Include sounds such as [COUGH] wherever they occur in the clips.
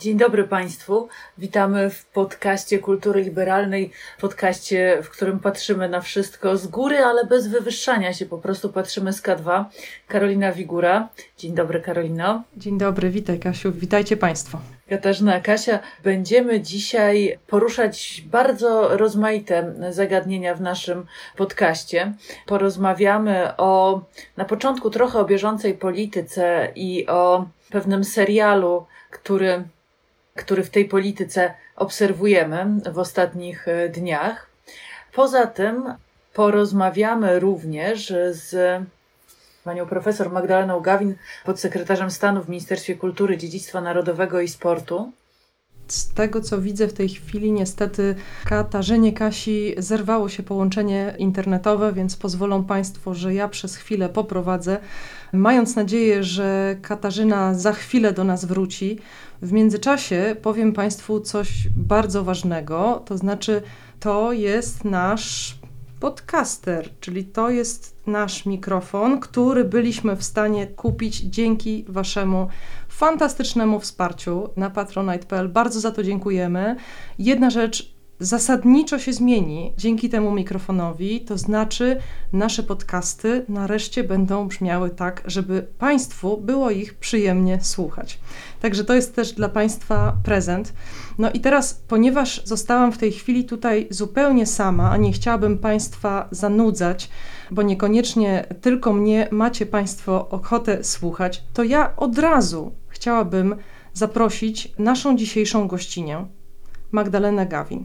Dzień dobry Państwu. Witamy w podcaście Kultury Liberalnej, podcaście, w którym patrzymy na wszystko z góry, ale bez wywyższania się, po prostu patrzymy z K2. Karolina Wigura. Dzień dobry Karolino. Dzień dobry, witaj Kasiu, witajcie Państwo. Katarzyna Kasia, będziemy dzisiaj poruszać bardzo rozmaite zagadnienia w naszym podcaście. Porozmawiamy o na początku trochę o bieżącej polityce i o pewnym serialu, który który w tej polityce obserwujemy w ostatnich e, dniach. Poza tym porozmawiamy również z panią profesor Magdaleną Gawin, podsekretarzem stanu w Ministerstwie Kultury, Dziedzictwa Narodowego i Sportu. Z tego, co widzę w tej chwili, niestety Katarzynie Kasi zerwało się połączenie internetowe, więc pozwolą Państwo, że ja przez chwilę poprowadzę, mając nadzieję, że Katarzyna za chwilę do nas wróci. W międzyczasie powiem Państwu coś bardzo ważnego, to znaczy to jest nasz podcaster, czyli to jest nasz mikrofon, który byliśmy w stanie kupić dzięki Waszemu fantastycznemu wsparciu na patronite.pl. Bardzo za to dziękujemy. Jedna rzecz zasadniczo się zmieni dzięki temu mikrofonowi, to znaczy nasze podcasty nareszcie będą brzmiały tak, żeby Państwu było ich przyjemnie słuchać. Także to jest też dla Państwa prezent. No i teraz, ponieważ zostałam w tej chwili tutaj zupełnie sama, a nie chciałabym Państwa zanudzać, bo niekoniecznie tylko mnie macie Państwo ochotę słuchać, to ja od razu chciałabym zaprosić naszą dzisiejszą gościnię, Magdalenę Gawin.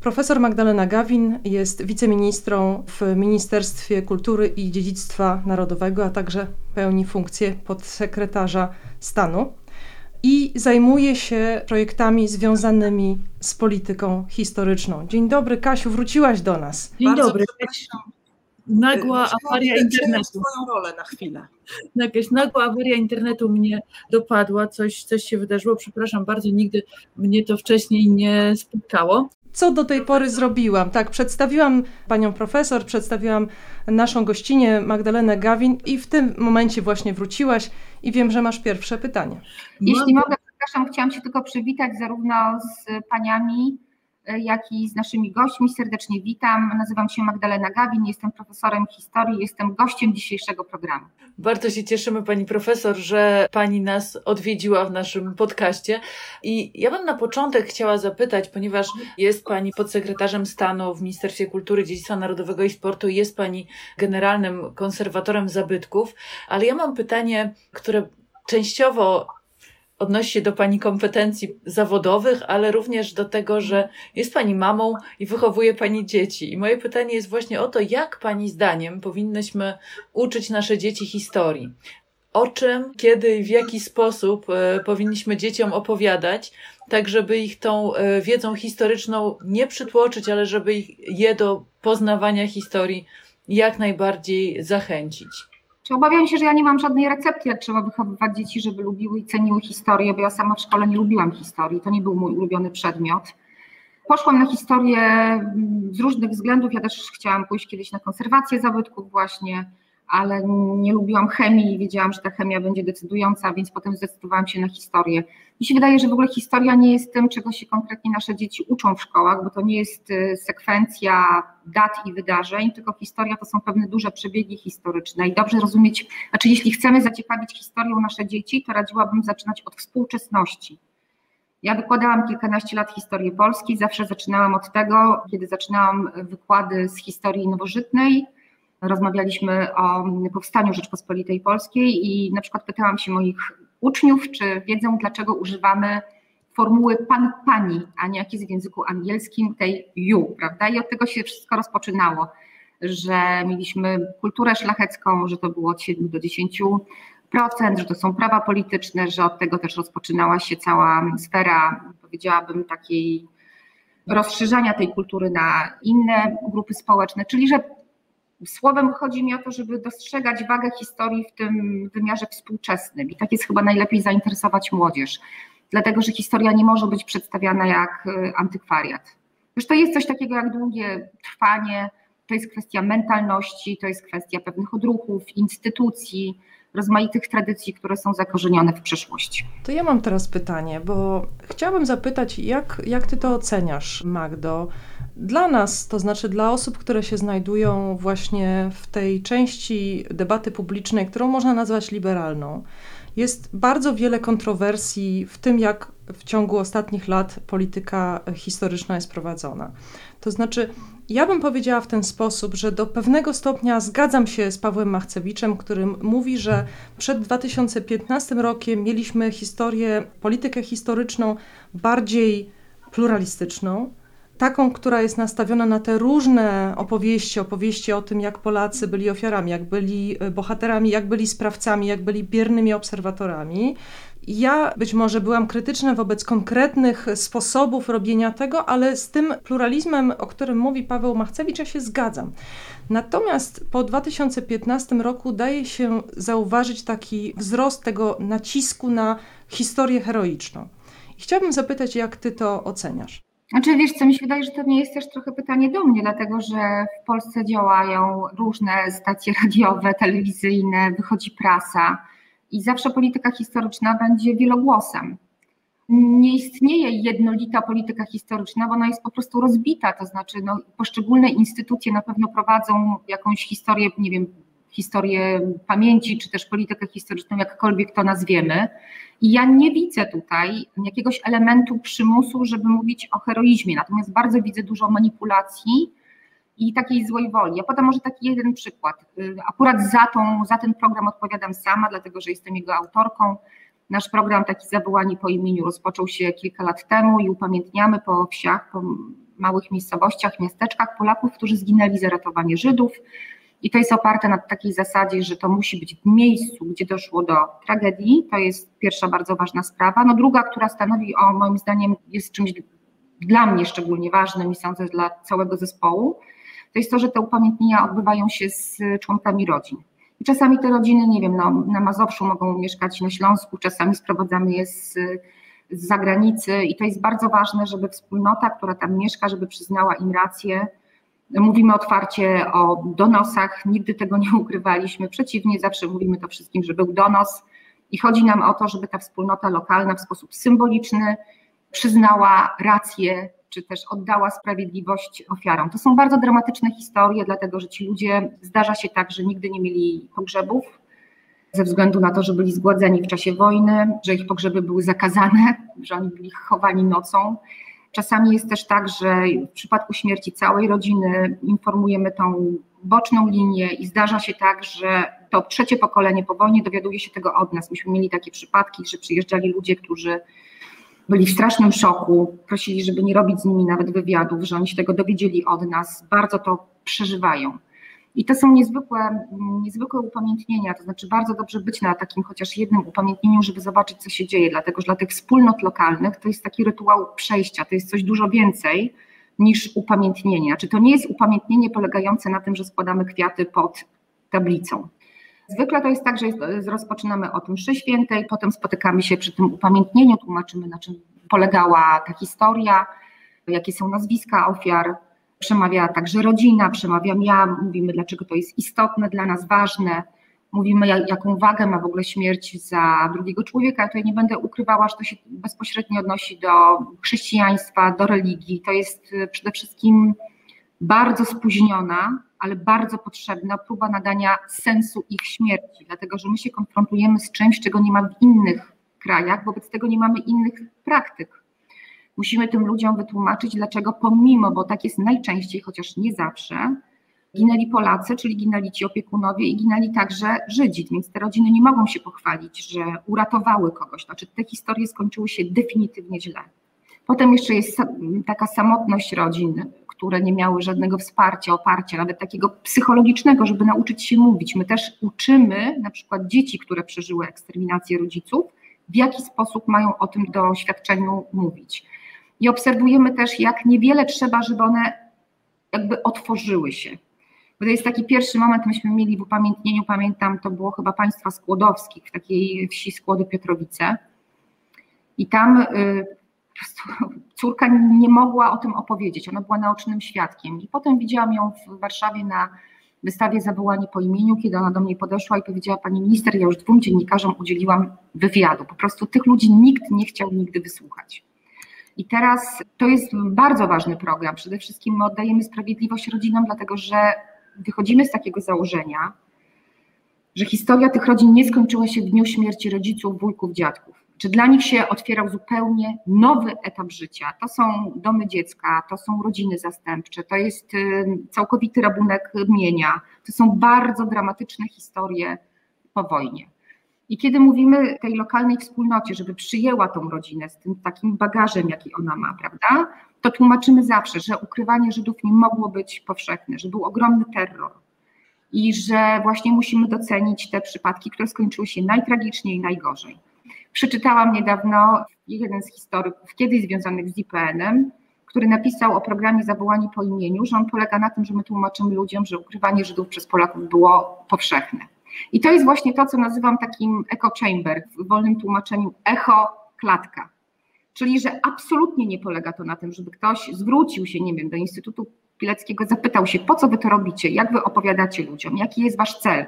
Profesor Magdalena Gawin jest wiceministrą w Ministerstwie Kultury i Dziedzictwa Narodowego, a także pełni funkcję podsekretarza stanu i zajmuje się projektami związanymi z polityką historyczną. Dzień dobry, Kasiu, wróciłaś do nas. Dzień Bardzo dobry. Nagła awaria internetu. swoją rolę na chwilę. [LAUGHS] Jakaś nagła awaria internetu mnie dopadła, coś, coś się wydarzyło. Przepraszam bardzo, nigdy mnie to wcześniej nie spotkało co do tej pory zrobiłam. Tak, przedstawiłam panią profesor, przedstawiłam naszą gościnę Magdalenę Gawin i w tym momencie właśnie wróciłaś i wiem, że masz pierwsze pytanie. Jeśli mogę, przepraszam, chciałam się tylko przywitać zarówno z paniami, jak i z naszymi gośćmi. Serdecznie witam. Nazywam się Magdalena Gawin, jestem profesorem historii, jestem gościem dzisiejszego programu. Bardzo się cieszymy, pani profesor, że pani nas odwiedziła w naszym podcaście. I ja bym na początek chciała zapytać, ponieważ jest pani podsekretarzem stanu w Ministerstwie Kultury, Dziedzictwa Narodowego i Sportu, jest pani generalnym konserwatorem zabytków, ale ja mam pytanie, które częściowo odnosi się do Pani kompetencji zawodowych, ale również do tego, że jest Pani mamą i wychowuje Pani dzieci. I moje pytanie jest właśnie o to, jak Pani zdaniem powinnyśmy uczyć nasze dzieci historii. O czym, kiedy i w jaki sposób e, powinniśmy dzieciom opowiadać, tak żeby ich tą e, wiedzą historyczną nie przytłoczyć, ale żeby ich, je do poznawania historii jak najbardziej zachęcić. Czy obawiam się, że ja nie mam żadnej recepty, jak trzeba wychowywać dzieci, żeby lubiły i ceniły historię, bo ja sama w szkole nie lubiłam historii, to nie był mój ulubiony przedmiot. Poszłam na historię mm, z różnych względów. Ja też chciałam pójść kiedyś na konserwację zabytków, właśnie ale nie lubiłam chemii i wiedziałam, że ta chemia będzie decydująca, więc potem zdecydowałam się na historię. Mi się wydaje, że w ogóle historia nie jest tym, czego się konkretnie nasze dzieci uczą w szkołach, bo to nie jest y, sekwencja dat i wydarzeń, tylko historia to są pewne duże przebiegi historyczne i dobrze rozumieć, znaczy jeśli chcemy zaciekawić historią nasze dzieci, to radziłabym zaczynać od współczesności. Ja wykładałam kilkanaście lat historii Polski, zawsze zaczynałam od tego, kiedy zaczynałam wykłady z historii nowożytnej, rozmawialiśmy o powstaniu Rzeczpospolitej Polskiej i na przykład pytałam się moich uczniów, czy wiedzą, dlaczego używamy formuły pan, pani, a nie jak jest w języku angielskim tej you, prawda? I od tego się wszystko rozpoczynało, że mieliśmy kulturę szlachecką, że to było od 7 do 10%, że to są prawa polityczne, że od tego też rozpoczynała się cała sfera, powiedziałabym, takiej rozszerzania tej kultury na inne grupy społeczne, czyli że Słowem chodzi mi o to, żeby dostrzegać wagę historii w tym wymiarze współczesnym i tak jest chyba najlepiej zainteresować młodzież, dlatego że historia nie może być przedstawiana jak y, antykwariat. To jest coś takiego jak długie trwanie, to jest kwestia mentalności, to jest kwestia pewnych odruchów, instytucji, rozmaitych tradycji, które są zakorzenione w przeszłości. To ja mam teraz pytanie, bo chciałabym zapytać, jak, jak ty to oceniasz, Magdo? Dla nas, to znaczy dla osób, które się znajdują właśnie w tej części debaty publicznej, którą można nazwać liberalną, jest bardzo wiele kontrowersji w tym, jak w ciągu ostatnich lat polityka historyczna jest prowadzona. To znaczy, ja bym powiedziała w ten sposób, że do pewnego stopnia zgadzam się z Pawłem Machcewiczem, który mówi, że przed 2015 rokiem mieliśmy historię, politykę historyczną bardziej pluralistyczną, taką, która jest nastawiona na te różne opowieści, opowieści o tym, jak Polacy byli ofiarami, jak byli bohaterami, jak byli sprawcami, jak byli biernymi obserwatorami. Ja być może byłam krytyczna wobec konkretnych sposobów robienia tego, ale z tym pluralizmem, o którym mówi Paweł Machcewicz, ja się zgadzam. Natomiast po 2015 roku daje się zauważyć taki wzrost tego nacisku na historię heroiczną. I chciałabym zapytać, jak ty to oceniasz? Znaczy, wiesz co, mi się wydaje, że to nie jest też trochę pytanie do mnie, dlatego że w Polsce działają różne stacje radiowe, telewizyjne, wychodzi prasa i zawsze polityka historyczna będzie wielogłosem. Nie istnieje jednolita polityka historyczna, bo ona jest po prostu rozbita, to znaczy no, poszczególne instytucje na pewno prowadzą jakąś historię, nie wiem, historię pamięci, czy też politykę historyczną, jakkolwiek to nazwiemy. I ja nie widzę tutaj jakiegoś elementu przymusu, żeby mówić o heroizmie, natomiast bardzo widzę dużo manipulacji i takiej złej woli. Ja podam może taki jeden przykład. Y, akurat za, tą, za ten program odpowiadam sama, dlatego że jestem jego autorką. Nasz program taki zawołani po imieniu rozpoczął się kilka lat temu i upamiętniamy po wsiach, po małych miejscowościach, miasteczkach Polaków, którzy zginęli za ratowanie Żydów. I to jest oparte na takiej zasadzie, że to musi być w miejscu, gdzie doszło do tragedii. To jest pierwsza bardzo ważna sprawa. No druga, która stanowi, o moim zdaniem, jest czymś dla mnie szczególnie ważnym i sądzę dla całego zespołu, to jest to, że te upamiętnienia odbywają się z członkami rodzin. I czasami te rodziny, nie wiem, no, na Mazowszu mogą mieszkać na Śląsku, czasami sprowadzamy je z, z zagranicy i to jest bardzo ważne, żeby wspólnota, która tam mieszka, żeby przyznała im rację. Mówimy otwarcie o donosach, nigdy tego nie ukrywaliśmy, przeciwnie, zawsze mówimy to wszystkim, że był donos i chodzi nam o to, żeby ta wspólnota lokalna w sposób symboliczny przyznała rację czy też oddała sprawiedliwość ofiarom. To są bardzo dramatyczne historie, dlatego że ci ludzie, zdarza się tak, że nigdy nie mieli pogrzebów, ze względu na to, że byli zgładzeni w czasie wojny, że ich pogrzeby były zakazane, że oni byli chowani nocą. Czasami jest też tak, że w przypadku śmierci całej rodziny informujemy tą boczną linię i zdarza się tak, że to trzecie pokolenie po wojnie dowiaduje się tego od nas. Myśmy mieli takie przypadki, że przyjeżdżali ludzie, którzy byli w strasznym szoku, prosili, żeby nie robić z nimi nawet wywiadów, że oni się tego dowiedzieli od nas, bardzo to przeżywają. I to są niezwykłe, niezwykłe upamiętnienia, to znaczy bardzo dobrze być na takim chociaż jednym upamiętnieniu, żeby zobaczyć, co się dzieje, dlatego że dla tych wspólnot lokalnych to jest taki rytuał przejścia, to jest coś dużo więcej niż upamiętnienie. Znaczy to nie jest upamiętnienie polegające na tym, że składamy kwiaty pod tablicą. Zwykle to jest tak, że jest, rozpoczynamy o tym mszy świętej, potem spotykamy się przy tym upamiętnieniu, tłumaczymy na czym polegała ta historia, jakie są nazwiska ofiar, przemawia także rodzina, przemawiam ja, mówimy dlaczego to jest istotne dla nas, ważne, mówimy jaką wagę ma w ogóle śmierć za drugiego człowieka. Ja tutaj nie będę ukrywała, że to się bezpośrednio odnosi do chrześcijaństwa, do religii. To jest przede wszystkim bardzo spóźniona, ale bardzo potrzebna próba nadania sensu ich śmierci, dlatego że my się konfrontujemy z czymś, czego nie ma w innych krajach, wobec tego nie mamy innych praktyk. Musimy tym ludziom wytłumaczyć, dlaczego pomimo, bo tak jest najczęściej, chociaż nie zawsze, ginęli Polacy, czyli ginęli ci opiekunowie i ginęli także Żydzi, więc te rodziny nie mogą się pochwalić, że uratowały kogoś. Znaczy te historie skończyły się definitywnie źle. Potem jeszcze jest taka samotność rodzin, które nie miały żadnego wsparcia, oparcia, nawet takiego psychologicznego, żeby nauczyć się mówić. My też uczymy na przykład dzieci, które przeżyły eksterminację rodziców, w jaki sposób mają o tym doświadczeniu mówić. I obserwujemy też, jak niewiele trzeba, żeby one jakby otworzyły się. Bo to jest taki pierwszy moment, myśmy mieli w upamiętnieniu, pamiętam, to było chyba państwa skłodowskich, w takiej wsi Skłody Piotrowice. I tam y, córka nie mogła o tym opowiedzieć. Ona była naocznym świadkiem. I potem widziałam ją w Warszawie na wystawie Zawołanie po imieniu, kiedy ona do mnie podeszła i powiedziała, pani minister, ja już dwóm dziennikarzom udzieliłam wywiadu. Po prostu tych ludzi nikt nie chciał nigdy wysłuchać. I teraz to jest bardzo ważny program. Przede wszystkim my oddajemy sprawiedliwość rodzinom, dlatego że wychodzimy z takiego założenia, że historia tych rodzin nie skończyła się w dniu śmierci rodziców, wujków, dziadków. Czy dla nich się otwierał zupełnie nowy etap życia? To są domy dziecka, to są rodziny zastępcze, to jest y, całkowity rabunek mienia, to są bardzo dramatyczne historie po wojnie. I kiedy mówimy tej lokalnej wspólnocie, żeby przyjęła tą rodzinę z tym takim bagażem, jaki ona ma, prawda, to tłumaczymy zawsze, że ukrywanie Żydów nie mogło być powszechne, że był ogromny terror i że właśnie musimy docenić te przypadki, które skończyły się najtragiczniej i najgorzej. Przeczytałam niedawno jeden z historyków, kiedyś związanych z IPN-em, który napisał o programie Zawołani po imieniu, że on polega na tym, że my tłumaczymy ludziom, że ukrywanie Żydów przez Polaków było powszechne. I to jest właśnie to, co nazywam takim echo chamber, w wolnym tłumaczeniu echo klatka. Czyli, że absolutnie nie polega to na tym, żeby ktoś zwrócił się, nie wiem, do Instytutu Pileckiego, zapytał się, po co wy to robicie, jak wy opowiadacie ludziom, jaki jest wasz cel,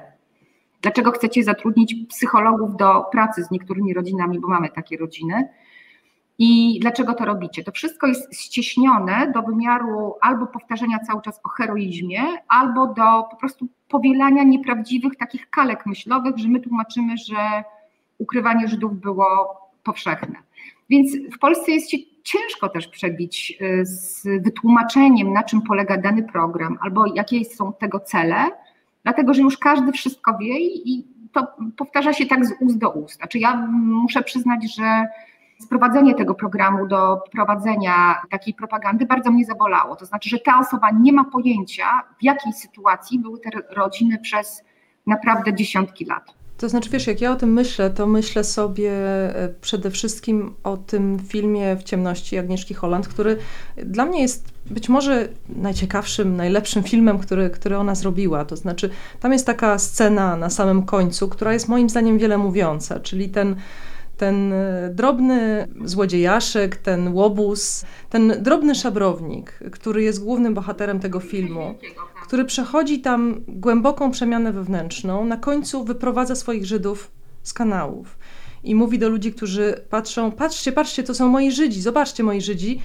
dlaczego chcecie zatrudnić psychologów do pracy z niektórymi rodzinami, bo mamy takie rodziny, i dlaczego to robicie? To wszystko jest ścieśnione do wymiaru albo powtarzania cały czas o heroizmie, albo do po prostu powielania nieprawdziwych takich kalek myślowych, że my tłumaczymy, że ukrywanie Żydów było powszechne. Więc w Polsce jest się ciężko też przebić y, z wytłumaczeniem, na czym polega dany program, albo jakie są tego cele, dlatego że już każdy wszystko wie i to powtarza się tak z ust do ust. Znaczy ja muszę przyznać, że sprowadzenie tego programu do prowadzenia takiej propagandy bardzo mnie zabolało. To znaczy, że ta osoba nie ma pojęcia, w jakiej sytuacji były te rodziny przez naprawdę dziesiątki lat. To znaczy, wiesz, jak ja o tym myślę, to myślę sobie e, przede wszystkim o tym filmie W ciemności Agnieszki Holland, który dla mnie jest być może najciekawszym, najlepszym filmem, który, który ona zrobiła. To znaczy, tam jest taka scena na samym końcu, która jest moim zdaniem wiele mówiąca, czyli ten ten e, drobny złodziejaszek, ten łobuz, ten drobny szabrownik, który jest głównym bohaterem tego filmu, który przechodzi tam głęboką przemianę wewnętrzną, na końcu wyprowadza swoich Żydów z kanałów i mówi do ludzi, którzy patrzą: Patrzcie, patrzcie, to są moi Żydzi, zobaczcie moi Żydzi.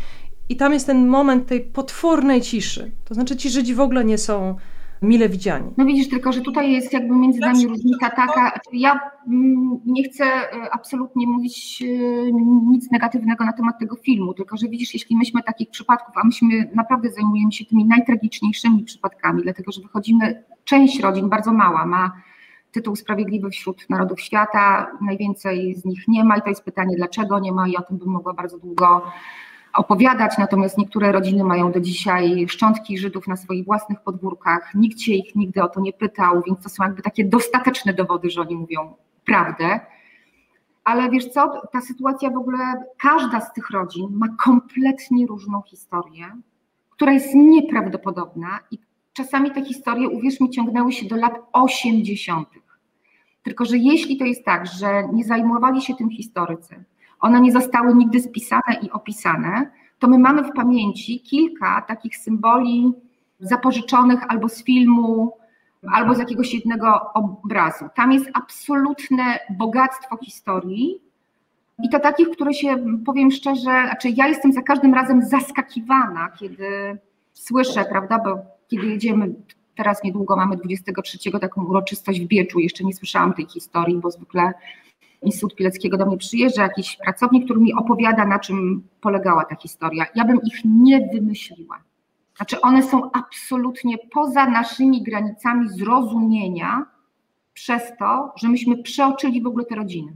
I tam jest ten moment tej potwornej ciszy. To znaczy, ci Żydzi w ogóle nie są mile widziani. No widzisz, tylko że tutaj jest jakby między nami różnica taka, ja mm, nie chcę e, absolutnie mówić e, nic negatywnego na temat tego filmu, tylko że widzisz, jeśli myśmy takich przypadków, a myśmy naprawdę zajmujemy się tymi najtragiczniejszymi przypadkami, dlatego że wychodzimy, część rodzin, bardzo mała, ma tytuł Sprawiedliwy wśród narodów świata, najwięcej z nich nie ma i to jest pytanie, dlaczego nie ma i o tym bym mogła bardzo długo opowiadać, natomiast niektóre rodziny mają do dzisiaj szczątki Żydów na swoich własnych podwórkach, nikt się ich nigdy o to nie pytał, więc to są jakby takie dostateczne dowody, że oni mówią prawdę. Ale wiesz co, ta sytuacja w ogóle, każda z tych rodzin ma kompletnie różną historię, która jest nieprawdopodobna i czasami te historie, uwierz mi, ciągnęły się do lat 80. Tylko, że jeśli to jest tak, że nie zajmowali się tym historycy, one nie zostały nigdy spisane i opisane, to my mamy w pamięci kilka takich symboli zapożyczonych albo z filmu, albo z jakiegoś jednego obrazu. Tam jest absolutne bogactwo historii i to takich, które się, powiem szczerze, znaczy ja jestem za każdym razem zaskakiwana, kiedy słyszę, prawda, bo kiedy jedziemy, teraz niedługo mamy 23 taką uroczystość w Bieczu, jeszcze nie słyszałam tej historii, bo zwykle Instytut Pileckiego do mnie przyjeżdża jakiś pracownik, który mi opowiada, na czym polegała ta historia. Ja bym ich nie wymyśliła. Znaczy, one są absolutnie poza naszymi granicami zrozumienia przez to, że myśmy przeoczyli w ogóle te rodziny.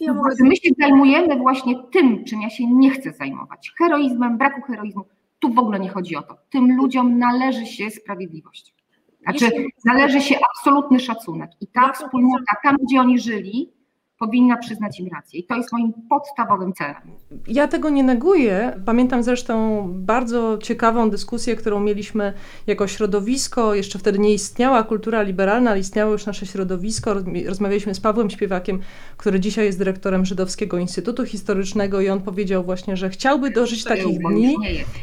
Ja mogę... My się zajmujemy właśnie tym, czym ja się nie chcę zajmować. Heroizmem, braku heroizmu. Tu w ogóle nie chodzi o to. Tym ludziom należy się sprawiedliwość. Znaczy, należy się absolutny szacunek. I ta wspólnota, tam gdzie oni żyli, powinna przyznać im rację. I to jest moim podstawowym celem. Ja tego nie neguję. Pamiętam zresztą bardzo ciekawą dyskusję, którą mieliśmy jako środowisko. Jeszcze wtedy nie istniała kultura liberalna, ale istniało już nasze środowisko. Rozmawialiśmy z Pawłem Śpiewakiem, który dzisiaj jest dyrektorem Żydowskiego Instytutu Historycznego i on powiedział właśnie, że chciałby dożyć takich dni,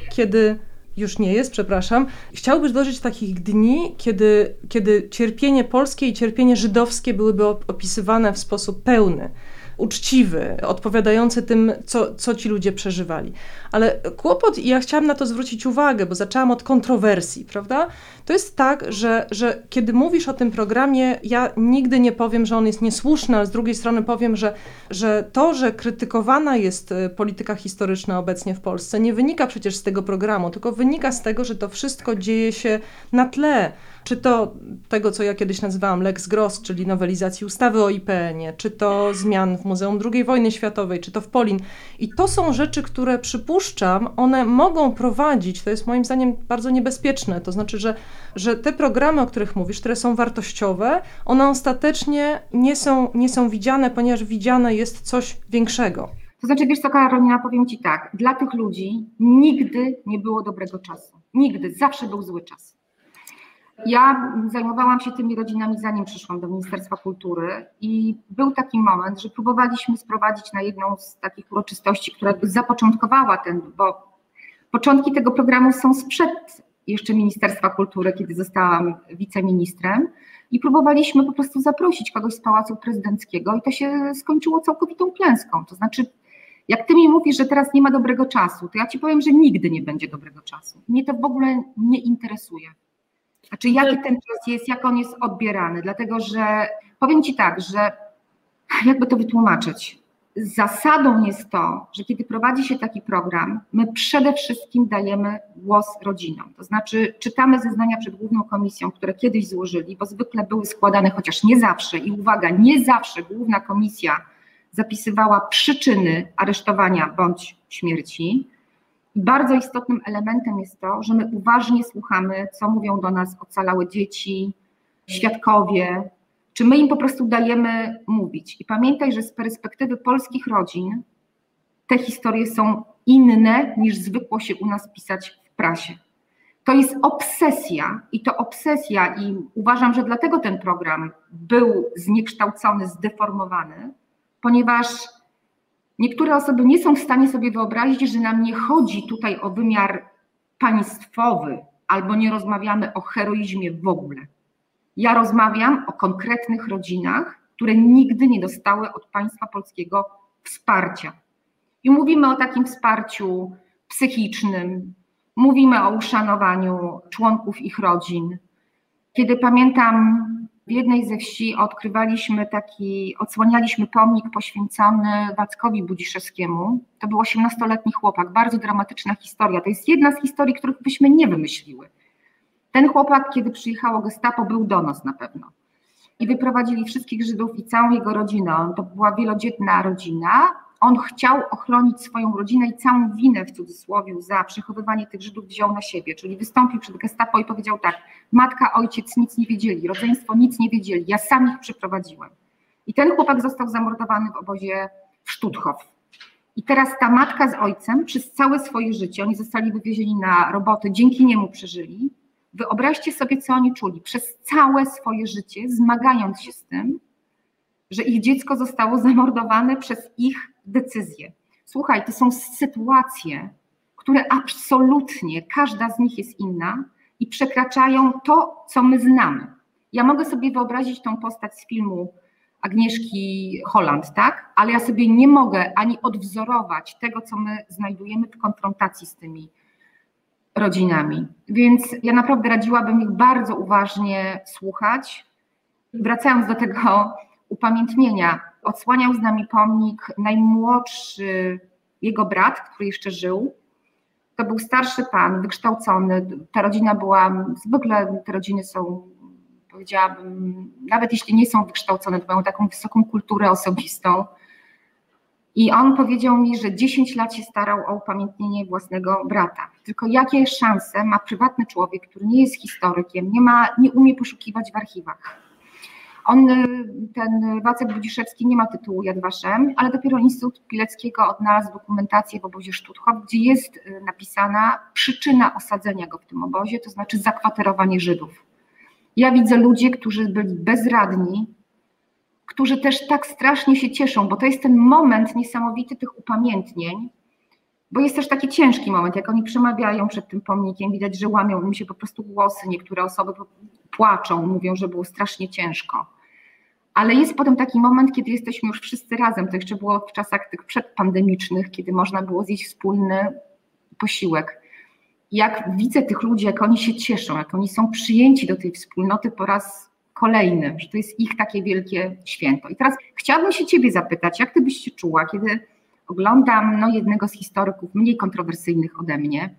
kiedy już nie jest, przepraszam, chciałbyś dożyć takich dni, kiedy, kiedy cierpienie polskie i cierpienie żydowskie byłyby opisywane w sposób pełny uczciwy, odpowiadający tym, co, co ci ludzie przeżywali. Ale kłopot, i ja chciałam na to zwrócić uwagę, bo zaczęłam od kontrowersji, prawda? To jest tak, że, że kiedy mówisz o tym programie, ja nigdy nie powiem, że on jest niesłuszny, ale z drugiej strony powiem, że, że to, że krytykowana jest e, polityka historyczna obecnie w Polsce, nie wynika przecież z tego programu, tylko wynika z tego, że to wszystko dzieje się na tle czy to tego, co ja kiedyś nazywałam Lex Gross, czyli nowelizacji ustawy o IPN-ie, czy to zmian w Muzeum II Wojny Światowej, czy to w Polin. I to są rzeczy, które przypuszczam, one mogą prowadzić, to jest moim zdaniem bardzo niebezpieczne, to znaczy, że, że te programy, o których mówisz, które są wartościowe, one ostatecznie nie są, nie są widziane, ponieważ widziane jest coś większego. To znaczy, wiesz co, Karolina, powiem Ci tak, dla tych ludzi nigdy nie było dobrego czasu. Nigdy, zawsze był zły czas. Ja zajmowałam się tymi rodzinami zanim przyszłam do Ministerstwa Kultury i był taki moment, że próbowaliśmy sprowadzić na jedną z takich uroczystości, która zapoczątkowała ten, bo początki tego programu są sprzed jeszcze Ministerstwa Kultury, kiedy zostałam wiceministrem i próbowaliśmy po prostu zaprosić kogoś z Pałacu Prezydenckiego i to się skończyło całkowitą klęską. To znaczy, jak ty mi mówisz, że teraz nie ma dobrego czasu, to ja ci powiem, że nigdy nie będzie dobrego czasu. Mnie to w ogóle nie interesuje. Znaczy, jaki ten czas jest, jak on jest odbierany, dlatego że powiem Ci tak, że jakby to wytłumaczyć, zasadą jest to, że kiedy prowadzi się taki program, my przede wszystkim dajemy głos rodzinom. To znaczy, czytamy zeznania przed Główną Komisją, które kiedyś złożyli, bo zwykle były składane, chociaż nie zawsze, i uwaga, nie zawsze Główna Komisja zapisywała przyczyny aresztowania bądź śmierci. Bardzo istotnym elementem jest to, że my uważnie słuchamy, co mówią do nas ocalałe dzieci, świadkowie, czy my im po prostu dajemy mówić. I pamiętaj, że z perspektywy polskich rodzin te historie są inne niż zwykło się u nas pisać w prasie. To jest obsesja i to obsesja, i uważam, że dlatego ten program był zniekształcony, zdeformowany, ponieważ Niektóre osoby nie są w stanie sobie wyobrazić, że nam nie chodzi tutaj o wymiar państwowy, albo nie rozmawiamy o heroizmie w ogóle. Ja rozmawiam o konkretnych rodzinach, które nigdy nie dostały od państwa polskiego wsparcia. I mówimy o takim wsparciu psychicznym, mówimy o uszanowaniu członków ich rodzin. Kiedy pamiętam w jednej ze wsi odkrywaliśmy taki, odsłanialiśmy pomnik poświęcony Wackowi Budziszewskiemu. To był 18-letni chłopak, bardzo dramatyczna historia. To jest jedna z historii, których byśmy nie wymyśliły. Ten chłopak, kiedy przyjechało gestapo, był do nas na pewno. I wyprowadzili wszystkich Żydów i całą jego rodzinę. To była wielodzietna rodzina on chciał ochronić swoją rodzinę i całą winę w cudzysłowie za przechowywanie tych Żydów wziął na siebie, czyli wystąpił przed gestapo i powiedział tak, matka, ojciec nic nie wiedzieli, rodzeństwo nic nie wiedzieli, ja sam ich przyprowadziłem. I ten chłopak został zamordowany w obozie w Stutthof. I teraz ta matka z ojcem przez całe swoje życie, oni zostali wywiezieni na roboty, dzięki niemu przeżyli. Wyobraźcie sobie, co oni czuli przez całe swoje życie, zmagając się z tym, że ich dziecko zostało zamordowane przez ich decyzje. Słuchaj, to są sytuacje, które absolutnie, każda z nich jest inna i przekraczają to, co my znamy. Ja mogę sobie wyobrazić tą postać z filmu Agnieszki Holland, tak? Ale ja sobie nie mogę ani odwzorować tego, co my znajdujemy w konfrontacji z tymi rodzinami. Więc ja naprawdę radziłabym ich bardzo uważnie słuchać. Wracając do tego upamiętnienia. Odsłaniał z nami pomnik najmłodszy jego brat, który jeszcze żył. To był starszy pan, wykształcony. Ta rodzina była, zwykle te rodziny są, powiedziałabym, nawet jeśli nie są wykształcone, to mają taką wysoką kulturę osobistą. I on powiedział mi, że 10 lat się starał o upamiętnienie własnego brata. Tylko jakie szanse ma prywatny człowiek, który nie jest historykiem, nie, ma, nie umie poszukiwać w archiwach? On, y, ten Wacek Budziszewski nie ma tytułu Yad Vashem, ale dopiero Instytut Pileckiego odnalazł dokumentację w obozie Stutthof, gdzie jest y, napisana przyczyna osadzenia go w tym obozie, to znaczy zakwaterowanie Żydów. Ja widzę ludzi, którzy byli bezradni, którzy też tak strasznie się cieszą, bo to jest ten moment niesamowity tych upamiętnień, bo jest też taki ciężki moment, jak oni przemawiają przed tym pomnikiem, widać, że łamią im się po prostu głosy, niektóre osoby płaczą, mówią, że było strasznie ciężko. Ale jest potem taki moment, kiedy jesteśmy już wszyscy razem. To jeszcze było w czasach tych przedpandemicznych, kiedy można było zjeść wspólny posiłek. Jak widzę tych ludzi, jak oni się cieszą, jak oni są przyjęci do tej wspólnoty po raz kolejny, że to jest ich takie wielkie święto. I teraz chciałabym się Ciebie zapytać, jak Ty byś się czuła, kiedy oglądam no, jednego z historyków mniej kontrowersyjnych ode mnie,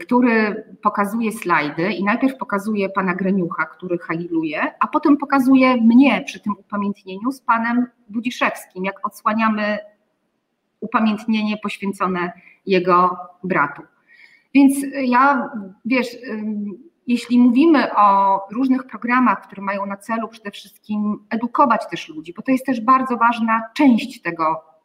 który pokazuje slajdy i najpierw pokazuje pana Greniucha, który hajluje, a potem pokazuje mnie przy tym upamiętnieniu z panem Budziszewskim, jak odsłaniamy upamiętnienie poświęcone jego bratu. Więc ja, wiesz, jeśli mówimy o różnych programach, które mają na celu przede wszystkim edukować też ludzi, bo to jest też bardzo ważna część tego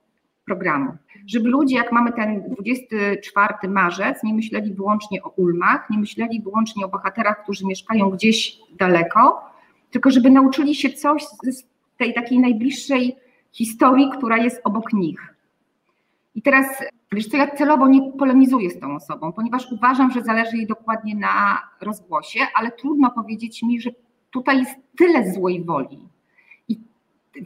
programu. Żeby ludzie, jak mamy ten 24 marzec, nie myśleli wyłącznie o ulmach, nie myśleli wyłącznie o bohaterach, którzy mieszkają gdzieś daleko, tylko żeby nauczyli się coś z tej takiej najbliższej historii, która jest obok nich. I teraz, wiesz co, ja celowo nie polemizuję z tą osobą, ponieważ uważam, że zależy jej dokładnie na rozgłosie, ale trudno powiedzieć mi, że tutaj jest tyle złej woli,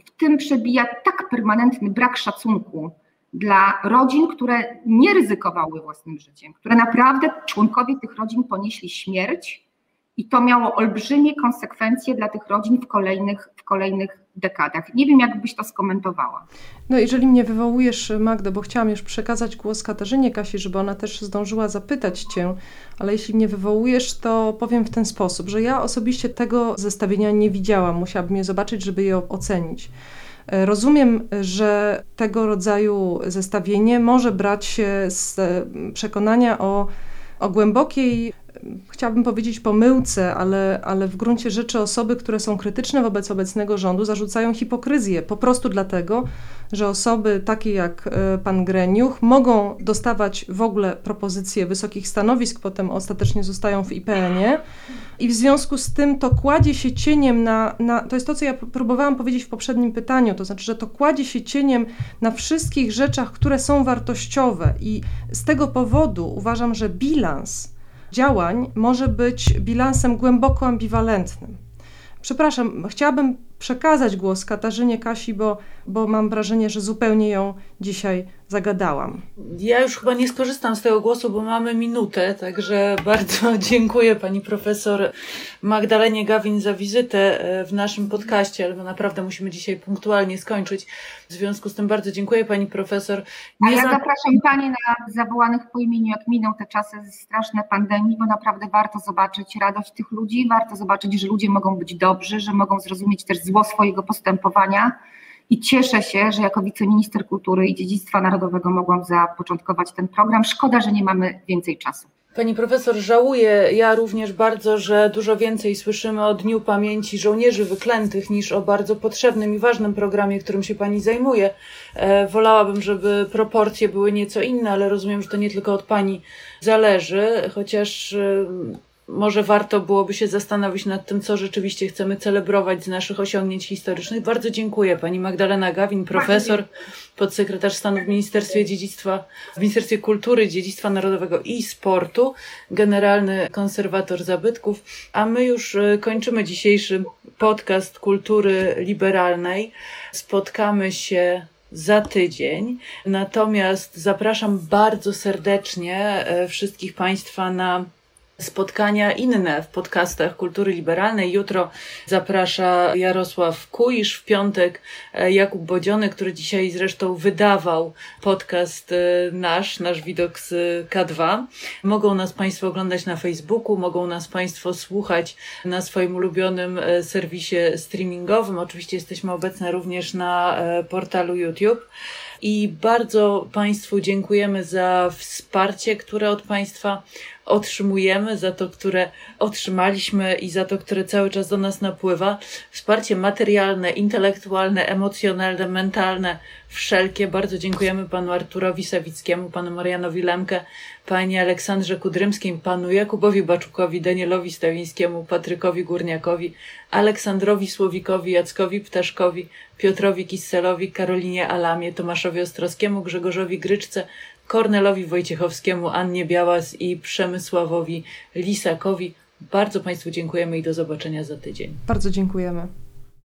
w tym przebija tak permanentny brak szacunku dla rodzin, które nie ryzykowały własnym życiem, które naprawdę członkowie tych rodzin ponieśli śmierć i to miało olbrzymie konsekwencje dla tych rodzin w kolejnych, w kolejnych dekadach. Nie wiem, jak byś to skomentowała. No, jeżeli mnie wywołujesz, Magda, bo chciałam już przekazać głos Katarzynie Kasi, żeby ona też zdążyła zapytać Cię, ale jeśli mnie wywołujesz, to powiem w ten sposób, że ja osobiście tego zestawienia nie widziałam. Musiałabym je zobaczyć, żeby je ocenić. Rozumiem, że tego rodzaju zestawienie może brać się z przekonania o, o głębokiej chciałabym powiedzieć pomyłce, ale, ale w gruncie rzeczy osoby, które są krytyczne wobec obecnego rządu, zarzucają hipokryzję. Po prostu dlatego, że osoby takie jak e, pan Greniuch mogą dostawać w ogóle propozycje wysokich stanowisk, potem ostatecznie zostają w IPN-ie. I w związku z tym to kładzie się cieniem na, na. To jest to, co ja próbowałam powiedzieć w poprzednim pytaniu, to znaczy, że to kładzie się cieniem na wszystkich rzeczach, które są wartościowe. I z tego powodu uważam, że bilans działań może być bilansem głęboko ambiwalentnym. Przepraszam, chciałabym przekazać głos Katarzynie Kasi, bo, bo mam wrażenie, że zupełnie ją dzisiaj zagadałam. Ja już chyba nie skorzystam z tego głosu, bo mamy minutę, także bardzo [LAUGHS] dziękuję pani profesor Magdalenie Gawin za wizytę e, w naszym podcaście, ale naprawdę musimy dzisiaj punktualnie skończyć. W związku z tym bardzo dziękuję pani profesor. Nie A ja za... zapraszam pani na zawołanych po imieniu, jak miną te czasy straszne pandemii, bo naprawdę warto zobaczyć radość tych ludzi, warto zobaczyć, że ludzie mogą być dobrzy, że mogą zrozumieć też zło swojego postępowania i cieszę się, że jako wiceminister kultury i dziedzictwa narodowego mogłam zapoczątkować ten program. Szkoda, że nie mamy więcej czasu. Pani profesor, żałuję ja również bardzo, że dużo więcej słyszymy o Dniu Pamięci Żołnierzy Wyklętych niż o bardzo potrzebnym i ważnym programie, którym się Pani zajmuje. E, wolałabym, żeby proporcje były nieco inne, ale rozumiem, że to nie tylko od Pani zależy, chociaż e, może warto byłoby się zastanowić nad tym, co rzeczywiście chcemy celebrować z naszych osiągnięć historycznych. Bardzo dziękuję pani Magdalena Gawin, profesor, podsekretarz stanu w Ministerstwie Dziedzictwa, w Ministerstwie Kultury, Dziedzictwa Narodowego i Sportu, generalny konserwator zabytków. A my już e, kończymy dzisiejszy podcast kultury liberalnej. Spotkamy się za tydzień. Natomiast zapraszam bardzo serdecznie e, wszystkich Państwa na spotkania inne w podcastach Kultury Liberalnej. Jutro zaprasza Jarosław Kuisz, w piątek e, Jakub Bodziony, który dzisiaj zresztą wydawał podcast e, nasz, nasz widok z K2. Mogą nas Państwo oglądać na Facebooku, mogą nas Państwo słuchać na swoim ulubionym e, serwisie streamingowym. Oczywiście jesteśmy obecne również na portalu YouTube. I bardzo Państwu dziękujemy za wsparcie, które od Państwa otrzymujemy, za to, które otrzymaliśmy i za to, które cały czas do nas napływa. Wsparcie materialne, intelektualne, emocjonalne, mentalne, wszelkie. Bardzo dziękujemy panu Arturowi Sawickiemu, panu Marianowi Lemke, pani Aleksandrze Kudrymskiej, panu Jakubowi Baczukowi, Danielowi Stawińskiemu, Patrykowi Górniakowi, Aleksandrowi Słowikowi, Jackowi Ptaszkowi, Piotrowi Kisselowi, Karolinie Alamie, Tomaszowi Ostrowskiemu, Grzegorzowi Gryczce, Kornelowi Wojciechowskiemu, Annie Białas i Przemysławowi Lisakowi. Bardzo Państwu dziękujemy i do zobaczenia za tydzień. Bardzo dziękujemy.